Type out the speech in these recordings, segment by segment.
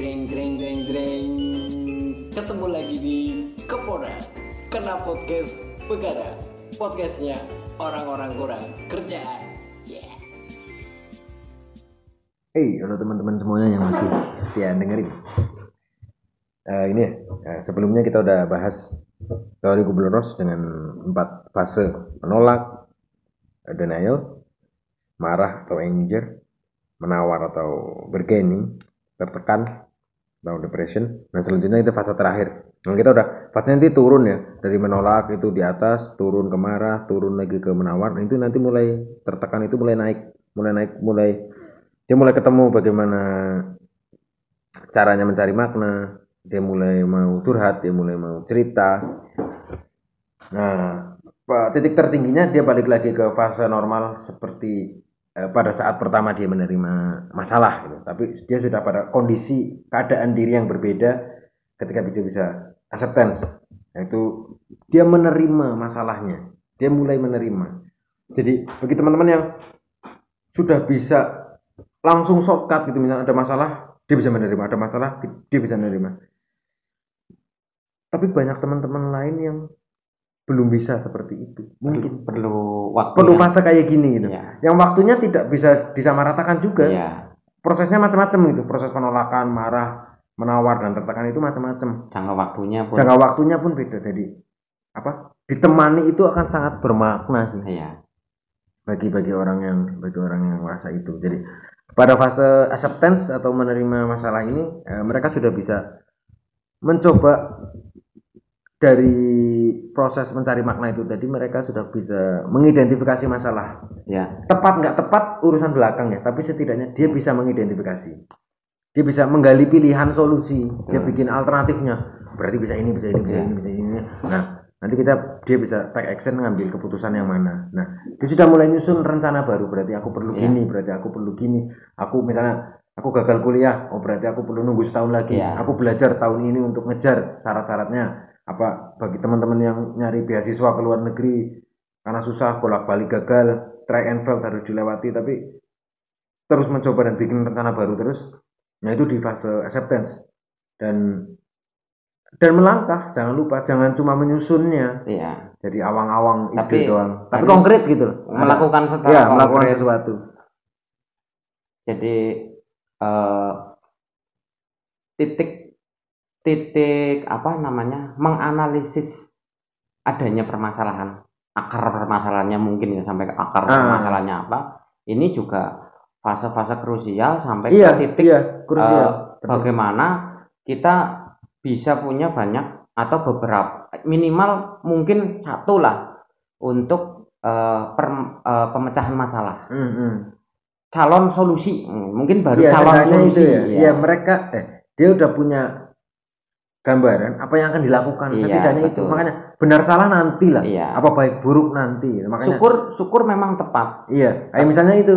Greng greng greng greng. Ketemu lagi di Kepora. Kena podcast Begara Podcastnya orang-orang kurang kerjaan Yeah. Hey, halo teman-teman semuanya yang masih setia dengerin. Eh, ini ya, sebelumnya kita udah bahas teori Kubler-Ross dengan empat fase. Menolak, eh, denial, marah atau anger, menawar atau bergaining, tertekan atau depression. Nah selanjutnya itu fase terakhir. Nah kita udah fase nanti turun ya dari menolak itu di atas, turun ke marah, turun lagi ke menawar. Nah, itu nanti mulai tertekan itu mulai naik, mulai naik, mulai dia mulai ketemu bagaimana caranya mencari makna dia mulai mau curhat dia mulai mau cerita nah titik tertingginya dia balik lagi ke fase normal seperti pada saat pertama dia menerima masalah gitu. tapi dia sudah pada kondisi keadaan diri yang berbeda ketika dia bisa acceptance. Yaitu dia menerima masalahnya. Dia mulai menerima. Jadi bagi teman-teman yang sudah bisa langsung shortcut gitu misalnya ada masalah dia bisa menerima. Ada masalah dia bisa menerima. Tapi banyak teman-teman lain yang belum bisa seperti itu. Mungkin. perlu waktu perlu fase kayak gini gitu. Iya. yang waktunya tidak bisa disamaratakan juga. Iya. prosesnya macam-macam gitu. Proses penolakan marah menawar dan tertekan itu macam-macam. Jangka waktunya pun jangka waktunya pun beda. Jadi apa? Ditemani itu akan sangat bermakna sih. Iya. Bagi bagi orang yang bagi orang yang merasa itu. Jadi pada fase acceptance atau menerima masalah ini eh, mereka sudah bisa mencoba dari proses mencari makna itu tadi mereka sudah bisa mengidentifikasi masalah. ya Tepat nggak tepat urusan belakang ya, tapi setidaknya dia bisa mengidentifikasi. Dia bisa menggali pilihan solusi, dia Betul. bikin alternatifnya. Berarti bisa ini, bisa ini, bisa Iya. ini, bisa ini. Nah, nanti kita dia bisa take action ngambil keputusan yang mana. Nah, dia sudah mulai nyusun rencana baru. Berarti aku perlu Iya. gini, berarti aku perlu gini. Aku misalnya aku gagal kuliah, oh berarti aku perlu nunggu setahun lagi. Iya. Aku belajar tahun ini untuk ngejar syarat-syaratnya. Apa bagi teman-teman yang nyari beasiswa ke luar negeri karena susah bolak-balik gagal, try and fail harus dilewati tapi terus mencoba dan bikin rencana baru terus. Nah, itu di fase acceptance. Dan dan melangkah, jangan lupa, jangan cuma menyusunnya iya jadi awang-awang Tapi ide doang. Tapi konkret gitu loh. melakukan secara ya, melakukan konkret. sesuatu. jadi eh, titik titik apa namanya menganalisis adanya permasalahan akar permasalahannya mungkin ya sampai ke akar Ah. permasalahannya apa ini juga fase-fase krusial sampai Iya, ke titik iya, krusial. eh, bagaimana kita bisa punya banyak atau beberapa minimal mungkin satu lah untuk eh, per- eh, pemecahan masalah Hmm, hmm. calon solusi mungkin baru Iya, calon solusi itu ya. ya. Iya, mereka eh dia udah punya gambaran apa yang akan dilakukan. Iya, Setidaknya itu. betul. Makanya benar salah nanti lah. Iya. Apa baik buruk nanti. Makanya syukur syukur memang tepat Iya, kayak misalnya itu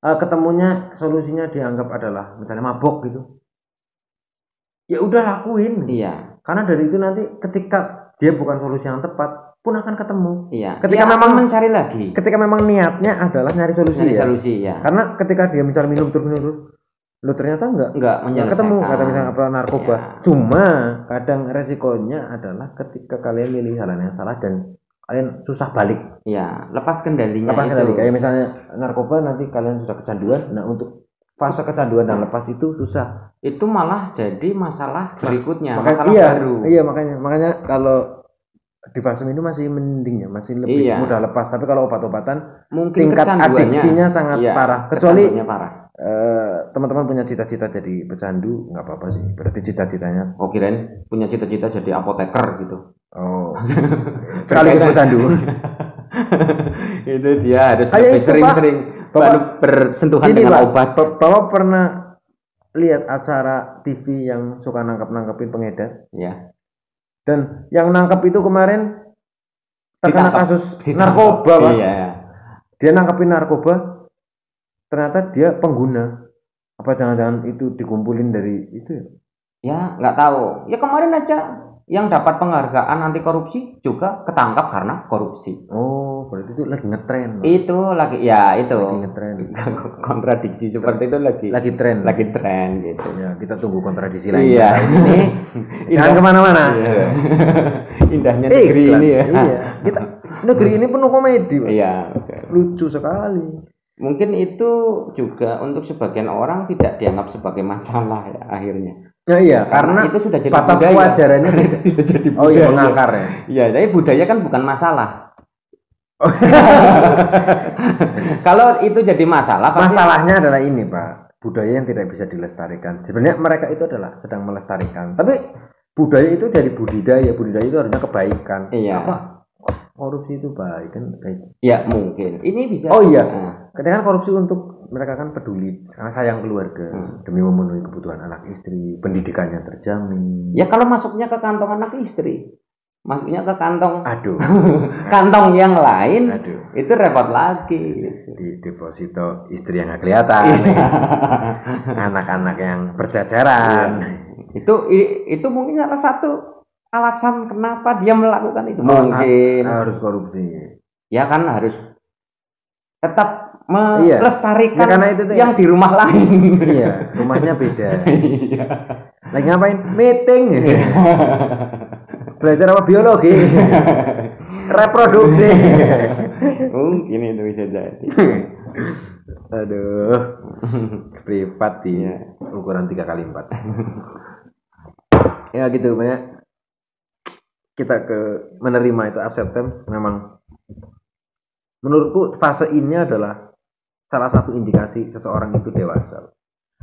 eh, ketemunya solusinya dianggap adalah misalnya mabok gitu. Ya udah lakuin. iya Karena dari itu nanti ketika dia bukan solusi yang tepat pun akan ketemu. iya Ketika Dia memang- akan mencari lagi Ketika memang niatnya adalah nyari solusi mencari ya. solusi ya Karena ketika dia misalnya minum terus minum terus, lu ternyata enggak enggak ketemu kata misalnya apa narkoba. Iya. Cuma kadang resikonya adalah ketika kalian milih jalan yang salah dan kalian susah balik. Iya lepas kendalinya lepas itu. kendali. Kayak misalnya narkoba nanti kalian sudah kecanduan. Nah untuk fase kecanduan dan lepas itu susah. Itu malah jadi masalah berikutnya makanya masalah iya baru. iya makanya makanya kalau di fase minum masih mending ya masih lebih Iya. mudah lepas. Tapi kalau obat-obatan mungkin tingkat adiksinya sangat iya, parah. Kecuali eh, teman-teman punya cita-cita jadi pecandu nggak apa-apa sih. Berarti cita-citanya? Oh kirain punya cita-cita jadi apoteker gitu. Oh. Sekaligus pecandu. Itu dia harus sering-sering baru bersentuhan Gini, dengan Pak, obat. Ba- Bapak pernah lihat acara TV yang suka nangkep-nangkepin pengedar? Ya dan yang nangkep itu kemarin terkena Ditangkap. kasus Ditangkap. narkoba pak. Iya. Dia nangkepin narkoba ternyata dia pengguna apa jangan-jangan itu dikumpulin dari itu ya? ya nggak tahu ya kemarin aja yang dapat penghargaan anti korupsi juga ketangkap karena korupsi. Oh, berarti itu lagi ngetren. Itu lagi ya itu Lagi ngetren. kontradiksi seperti itu lagi Lagi tren. lagi tren gitu. Ya, kita tunggu kontradiksi lain. Iya, ini Jangan ke mana-mana. Iya. Indahnya Eh, negeri iklan. ini ya. Iya. Kita negeri ini penuh komedi. Iya. Lucu sekali. Mungkin itu juga untuk sebagian orang tidak dianggap sebagai masalah ya akhirnya. Ya iya, karena, itu sudah jadi batas budaya. kewajarannya Karena itu sudah jadi Oh iya, budaya. mengakar ya. Iya, tapi budaya kan bukan masalah. Oh. Kalau itu jadi masalah, pasti Masalahnya adalah ini, Pak. Budaya yang tidak bisa dilestarikan. Sebenarnya mereka itu adalah sedang melestarikan. Tapi budaya itu dari budidaya. Budidaya itu harusnya kebaikan. Iya. Apa? Korupsi itu baik kan baik. ya mungkin. Ini bisa. Oh iya. Nah, Kadang kan korupsi untuk mereka kan peduli karena sayang keluarga Hmm. demi memenuhi kebutuhan anak istri, pendidikannya terjamin. ya kalau masuknya ke kantong anak istri, masuknya ke kantong Aduh, kantong yang lain, aduh. itu repot lagi. Di deposito istri yang nggak kelihatan, anak-anak yang berjajaran. itu i- itu mungkin salah satu alasan kenapa dia melakukan itu. Oh, Mungkin. ha- harus korupsi. ya kan harus tetap Iya. melestarikan Ya, karena itu tuh yang di rumah lain. Iya, rumahnya beda. Iya. Lagi ngapain? Meeting. Belajar apa biologi? Reproduksi. Mungkin itu bisa jadi. Aduh. Privat di Iya. ukuran 3 kali 4. ya gitu banyak kita ke menerima itu acceptance memang menurutku fase ini adalah salah satu indikasi seseorang itu dewasa.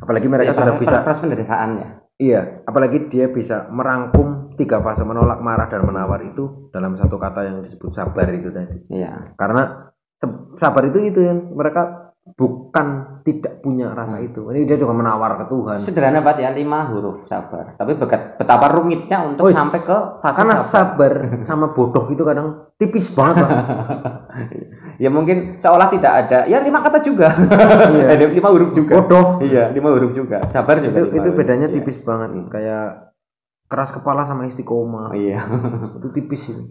Apalagi mereka Ya, sudah bisa proses penderitaan ya. Iya, apalagi dia bisa merangkum tiga fase menolak, marah, dan menawar itu dalam satu kata yang disebut sabar itu tadi. Iya. Karena sabar itu itu yang mereka bukan tidak punya rasa itu. Ini dia juga menawar ke Tuhan. Sederhana banget ya lima huruf sabar. Tapi betapa rumitnya untuk Oh, sampai ke fase Karena sabar. sabar sama bodoh itu kadang tipis banget. Pak. ya mungkin seolah tidak ada. Ya lima kata juga. Iya. Ada lima huruf juga. bodoh. Iya, lima huruf juga. Sabar juga. Itu, itu huruf. bedanya Iya. tipis banget. Kayak keras kepala sama istiqomah. Iya. Itu tipis itu.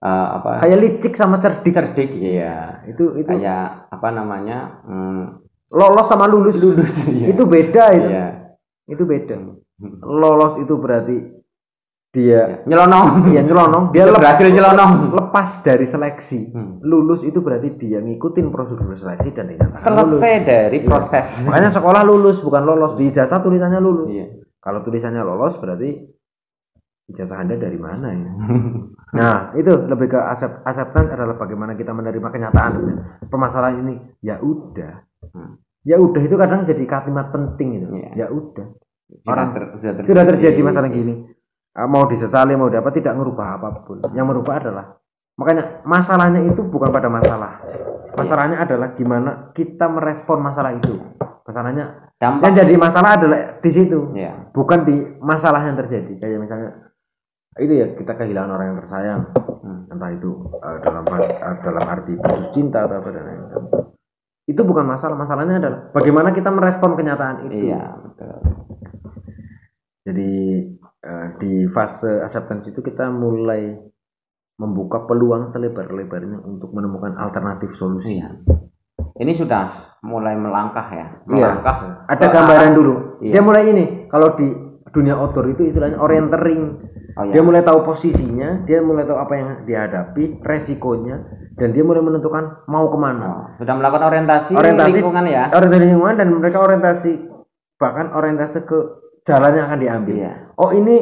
Eh, apa? Kayak licik sama cerdik. cerdik iya. Itu itu Kayak apa namanya? Hmm, lolos sama lulus. lulus iya. Itu beda itu. Iya. Itu beda. lolos itu berarti dia Nyelonong. ya nyelonong dia Dia lep- berhasil nyelonong. lepas dari seleksi Hmm. lulus itu berarti dia ngikutin prosedur seleksi dan dinyatakan lulus Selesai dari proses. makanya sekolah lulus bukan lolos di ijazah tulisannya lulus Iya. kalau tulisannya lolos berarti ijazah anda dari mana ya? Nah itu lebih ke accept, acceptance adalah bagaimana kita menerima kenyataan. Permasalahan ini ya udah. Hmm. ya udah itu kadang jadi kalimat penting itu. Iya. ya udah. Sudah Orang- ter- sudah terjadi. sudah terjadi masalah gini. Ah, mau disesali mau dapat tidak merubah apa pun. Yang merubah adalah makanya masalahnya itu bukan pada masalah. Masalahnya adalah gimana kita merespon masalah itu. Masalahnya yang Dampak. jadi masalah adalah di situ. Iya. bukan di masalah yang terjadi. Kayak misalnya itu ya kita kehilangan orang yang tersayang Hmm. entah itu uh, dalam uh, dalam arti putus cinta atau apa dan lain-lain itu bukan masalah masalahnya adalah bagaimana kita merespon kenyataan itu Iya, betul. jadi uh, di fase acceptance itu kita mulai membuka peluang selebar-lebarnya untuk menemukan alternatif solusi Iya. Ini sudah mulai melangkah ya. Iya. Melangkah. ada ke gambaran dulu Iya. dia mulai ini kalau di dunia outdoor itu istilahnya orientering Oh, iya. Dia mulai tahu posisinya, dia mulai tahu apa yang dihadapi, resikonya, dan dia mulai menentukan mau ke mana. Oh, sudah melakukan orientasi, Orientasi- lingkungan ya. Orientasi lingkungan dan mereka orientasi bahkan orientasi ke jalan yang akan diambil. Iya. Oh ini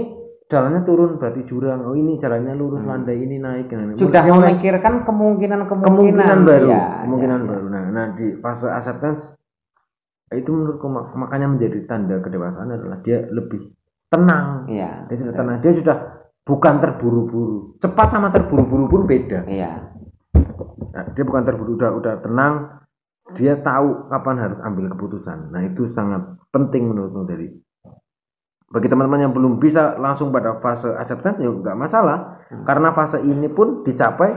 jalannya turun berarti jurang. Oh ini jalannya lurus Hmm. landai ini naik. Nah. Sudah mulai memikirkan kemungkinan-kemungkinan kemungkinan baru, Iya, kemungkinan iya, baru. Nah, nah di fase acceptance itu menurutku mak- makanya menjadi tanda kedewasaan adalah dia lebih tenang. Iya. Dia sudah tenang. Dia sudah bukan terburu-buru. Cepat sama terburu-buru pun beda. Iya. Nah, dia bukan terburu udah udah tenang dia tahu kapan harus ambil keputusan nah itu sangat penting menurutku dari bagi teman-teman yang belum bisa langsung pada fase acceptance ya nggak masalah Hmm. karena fase ini pun dicapai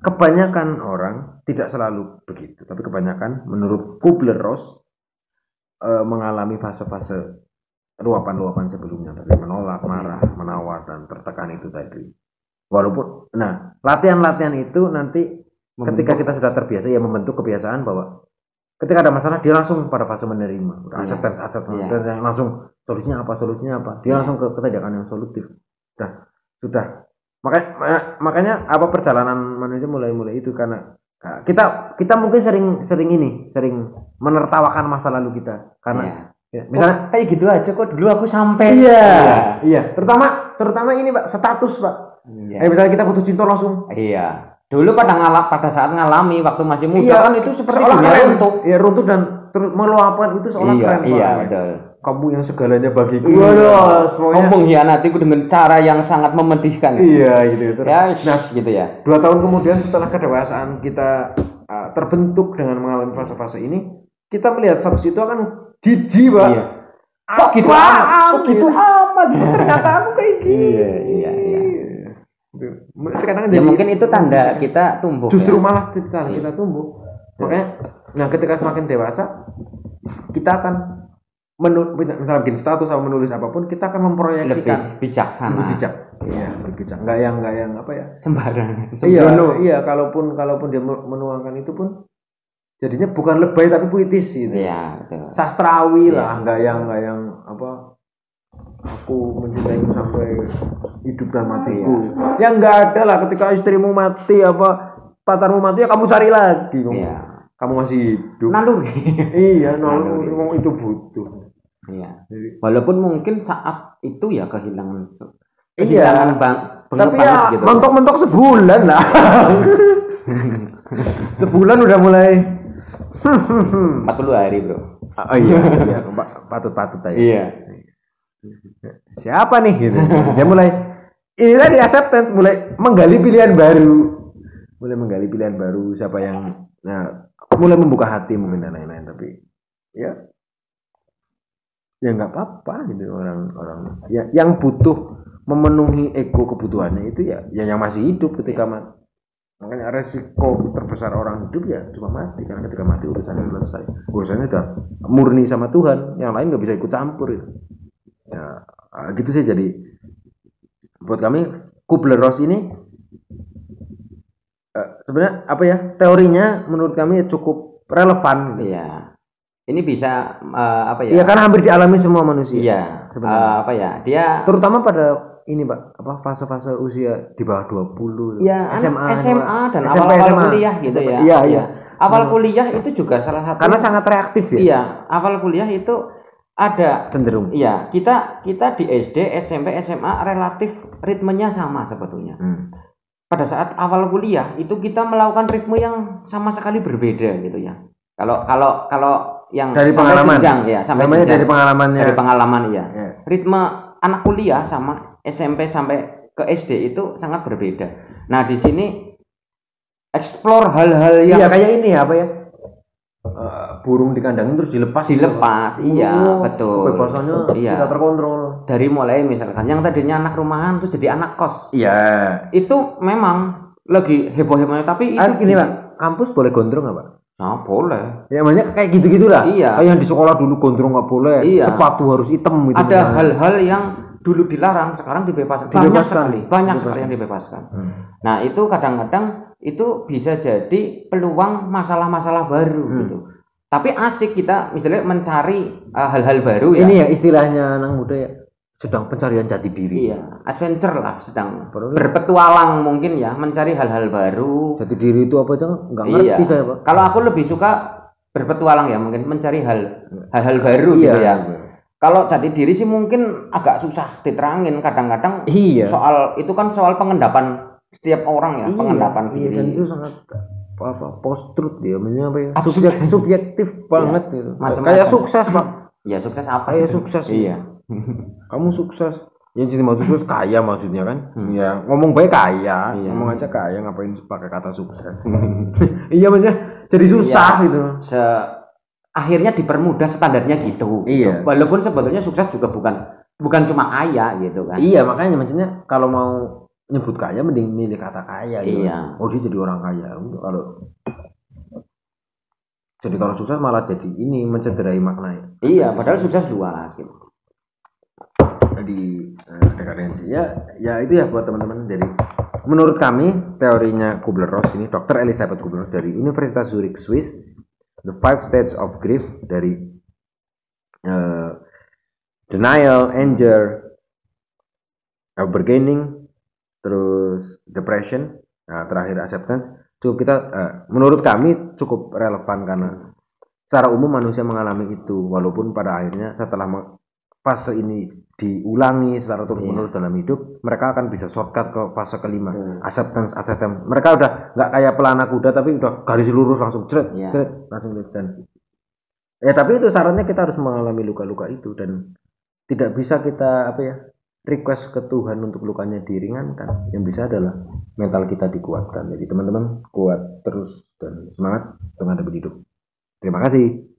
kebanyakan orang tidak selalu begitu tapi kebanyakan menurut Kubler-Ross eh, mengalami fase-fase luapan-luapan sebelumnya tadi menolak, marah, menawar dan tertekan itu tadi. Walaupun nah, latihan-latihan itu nanti ketika kita sudah terbiasa ya membentuk kebiasaan bahwa ketika ada masalah dia langsung pada fase menerima udah Iya. acceptance acceptance Iya. acceptance, langsung solusinya apa solusinya apa dia Iya. langsung ke ketindakan yang solutif sudah sudah makanya ma- makanya apa perjalanan manusia mulai mulai itu karena nah, kita kita mungkin sering sering ini sering menertawakan masa lalu kita karena Iya. ya, misalnya Oh, kayak gitu aja kok dulu aku sampai iya iya terutama terutama ini pak status pak Iya. eh misalnya kita putus cinta langsung Iya. Dulu pada ngalap pada saat ngalami waktu masih muda Iya, kan itu seperti seolah keren runtuh. ya runtuh dan meluapkan itu seolah Iya, keren Pak. iya betul. Kamu yang segalanya bagiku Iya. waduh semuanya Kamu mengkhianatiku dengan cara yang sangat memedihkan. iya gitu gitu Ya, nah gitu ya. dua tahun kemudian setelah kedewasaan kita uh, terbentuk dengan mengalami fase-fase ini kita melihat status itu akan jijik pak Iya. Kok gitu amat? Kok gitu amat? ternyata aku kayak gini Iya, iya, iya. Gitu. Sekarang Ya jadi- mungkin itu tanda kita tumbuh. justru ya. malah kita kita tumbuh makanya nah ketika semakin dewasa kita akan menu misalnya bikin status atau menulis apa pun kita akan lebih memproyeksikan bijaksana. lebih bijak iya lebih bijak nggak yang nggak yang apa ya Sembarangan. iya iya kalaupun kalaupun dia men- menuangkan itu pun jadinya bukan lebay tapi puitis gitu Iya, betul. sastrawi Iya. lah nggak yang nggak yang apa aku mencintaimu sampai hidup dan matiku Iya. ya nggak ada lah ketika istrimu mati apa pacarmu mati ya kamu cari lagi Iya. kamu masih hidup Naluri. iya Naluri. itu butuh Iya. Walaupun mungkin saat itu ya kehilangan Iya. kehilangan bang, tapi ya gitu. mentok-mentok sebulan lah sebulan udah mulai 40 hari, Bro. oh iya iya pa- patut-patut aja Iya. siapa nih gitu dia mulai ini tadi acceptance mulai menggali pilihan baru mulai menggali pilihan baru siapa yang nah mulai membuka hati mungkin dan lain-lain tapi ya ya nggak apa-apa gitu orang orang. Ya yang butuh memenuhi ego kebutuhannya itu ya ya yang masih hidup ketika mati makanya resiko terbesar orang hidup ya cuma mati karena ketika mati urusannya selesai. Urusannya udah murni sama Tuhan yang lain nggak bisa ikut campur itu. Ya ah, gitu sih jadi. Buat kami Kubler-Ross ini eh, sebenarnya apa ya teorinya menurut kami cukup relevan gitu. Ini bisa eh, apa ya? Iya kan hampir dialami semua manusia Iya. sebenarnya. Eh, apa ya? Dia terutama pada ini pak apa fase-fase usia di bawah 20 ya SMA SMA dan SMP, awal-awal SMA. kuliah gitu ya. iya iya Awal kuliah itu juga salah satu karena sangat reaktif ya Iya, awal kuliah itu ada cenderung Iya, kita kita di SD, SMP, SMA relatif ritmenya sama sebetulnya. Hmm. Pada saat awal kuliah itu kita melakukan ritme yang sama sekali berbeda gitu ya. Kalau kalau kalau yang Dari sampai pengalaman. jenjang ya, sampai namanya jenjang. dari pengalamannya dari pengalaman ya. Ya. Ritme anak kuliah sama SMP sampai ke SD itu sangat berbeda. Nah, di sini explore hal-hal yang iya kayak ini ya apa ya Eh, burung dikandangin terus dilepas gitu, dilepas, Pak. iya, Oh, betul. kebebasannya Iya. tidak terkontrol Dari mulai misalkan yang tadinya anak rumahan terus jadi anak kos. iya Itu memang lagi heboh-hebohnya tapi itu Ah, ini pak kampus boleh gondrong nggak pak Nah, boleh. ya banyak kayak gitu gitulah Iya. kayak yang di sekolah dulu gondrong nggak boleh Iya. sepatu harus hitam gitu Ada hal-hal yang dulu dilarang sekarang dibebaskan. Banyak Dibebaskan. sekali, banyak Dibebaskan. sekali yang dibebaskan. Hmm. Nah, itu kadang-kadang itu bisa jadi peluang masalah-masalah baru Hmm. gitu. Tapi asik kita misalnya mencari uh, hal-hal baru ya. ini ya istilahnya anak muda ya sedang pencarian jati diri Iya, adventure lah sedang berpetualang mungkin ya, mencari hal-hal baru. jati diri itu apa aja nggak Iya. ngerti saya pak Kalau aku lebih suka berpetualang ya, mungkin mencari hal hal-hal baru iya gitu ya. Kalau jati diri sih mungkin agak susah diterangin kadang-kadang iya soal itu kan soal pengendapan setiap orang ya, Iya, pengendapan iya, diri. dan itu sangat apa, apa post truth dia apa ya subjek, subjektif banget gitu Macam-macam. kayak sukses pak Ya sukses apa? kayak sukses Iya. kamu sukses yang jadi sukses kaya maksudnya kan Hmm. ya ngomong baik kaya Iya. ngomong aja kaya ngapain pakai kata sukses iya maksudnya jadi susah Iya. gitu Se akhirnya dipermudah standarnya gitu. Iya. Walaupun sebetulnya sukses juga bukan bukan cuma kaya gitu kan. iya makanya maksudnya kalau mau nyebut kaya mending milih kata kaya gitu Iya. oh dia jadi orang kaya Untuk kalau jadi kalau sukses malah jadi ini mencederai maknanya Iya, padahal sukses luas gitu. Di eh, dekadensi ya ya itu ya buat teman-teman jadi menurut kami teorinya Kubler-Ross ini Dr. Elizabeth Kubler-Ross dari Universitas Zurich Swiss the five stages of grief dari eh, denial anger uh, bargaining terus depression nah, terakhir acceptance cukup kita eh, menurut kami cukup relevan karena secara umum manusia mengalami itu walaupun pada akhirnya setelah fase ini diulangi secara terus menerus dalam hidup mereka akan bisa shortcut ke fase kelima. Hmm. acceptance acceptance. Mereka udah nggak kayak pelana kuda tapi udah garis lurus langsung jret Iya. jret langsung dan ya tapi itu syaratnya kita harus mengalami luka-luka itu dan tidak bisa kita apa ya request ke Tuhan untuk lukanya diringankan. Yang bisa adalah mental kita dikuatkan. Jadi teman-teman kuat terus dan semangat untuk menghadapi hidup. Terima kasih